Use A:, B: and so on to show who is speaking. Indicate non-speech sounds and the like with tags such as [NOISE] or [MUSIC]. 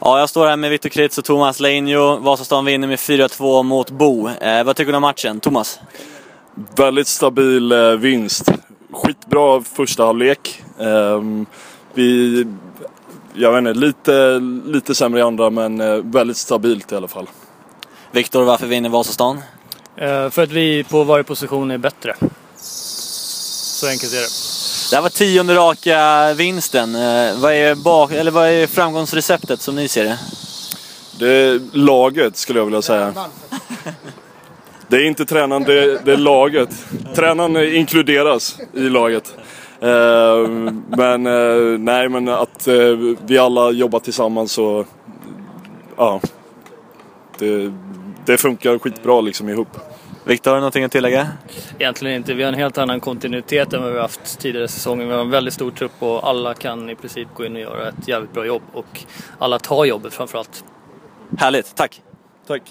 A: Ja, jag står här med Viktor Kritz och Thomas Leinjo. Vasastan vinner med 4-2 mot Bo. Eh, vad tycker du om matchen? Thomas?
B: Väldigt stabil eh, vinst. Skitbra första halvlek. Eh, vi, jag vet inte, lite, lite sämre i andra men eh, väldigt stabilt i alla fall.
A: Viktor, varför vinner Vasastan?
C: Eh, för att vi på varje position är bättre. Så enkelt är det.
A: Det här var tionde raka vinsten. Eh, vad, är bak eller vad är framgångsreceptet som ni ser det?
B: Det är laget skulle jag vilja säga. [LAUGHS] Det är inte tränaren, det är, det är laget. Tränaren inkluderas i laget. Eh, men eh, nej, men att vi alla jobbar tillsammans och ja, det, det funkar skitbra liksom ihop.
A: Viktor, har du någonting att tillägga?
C: Egentligen inte. Vi har en helt annan kontinuitet än vad vi har haft tidigare säsonger. Vi har en väldigt stor trupp och alla kan i princip gå in och göra ett jävligt bra jobb. Och alla tar jobbet framförallt.
A: Härligt, tack!
B: Tack!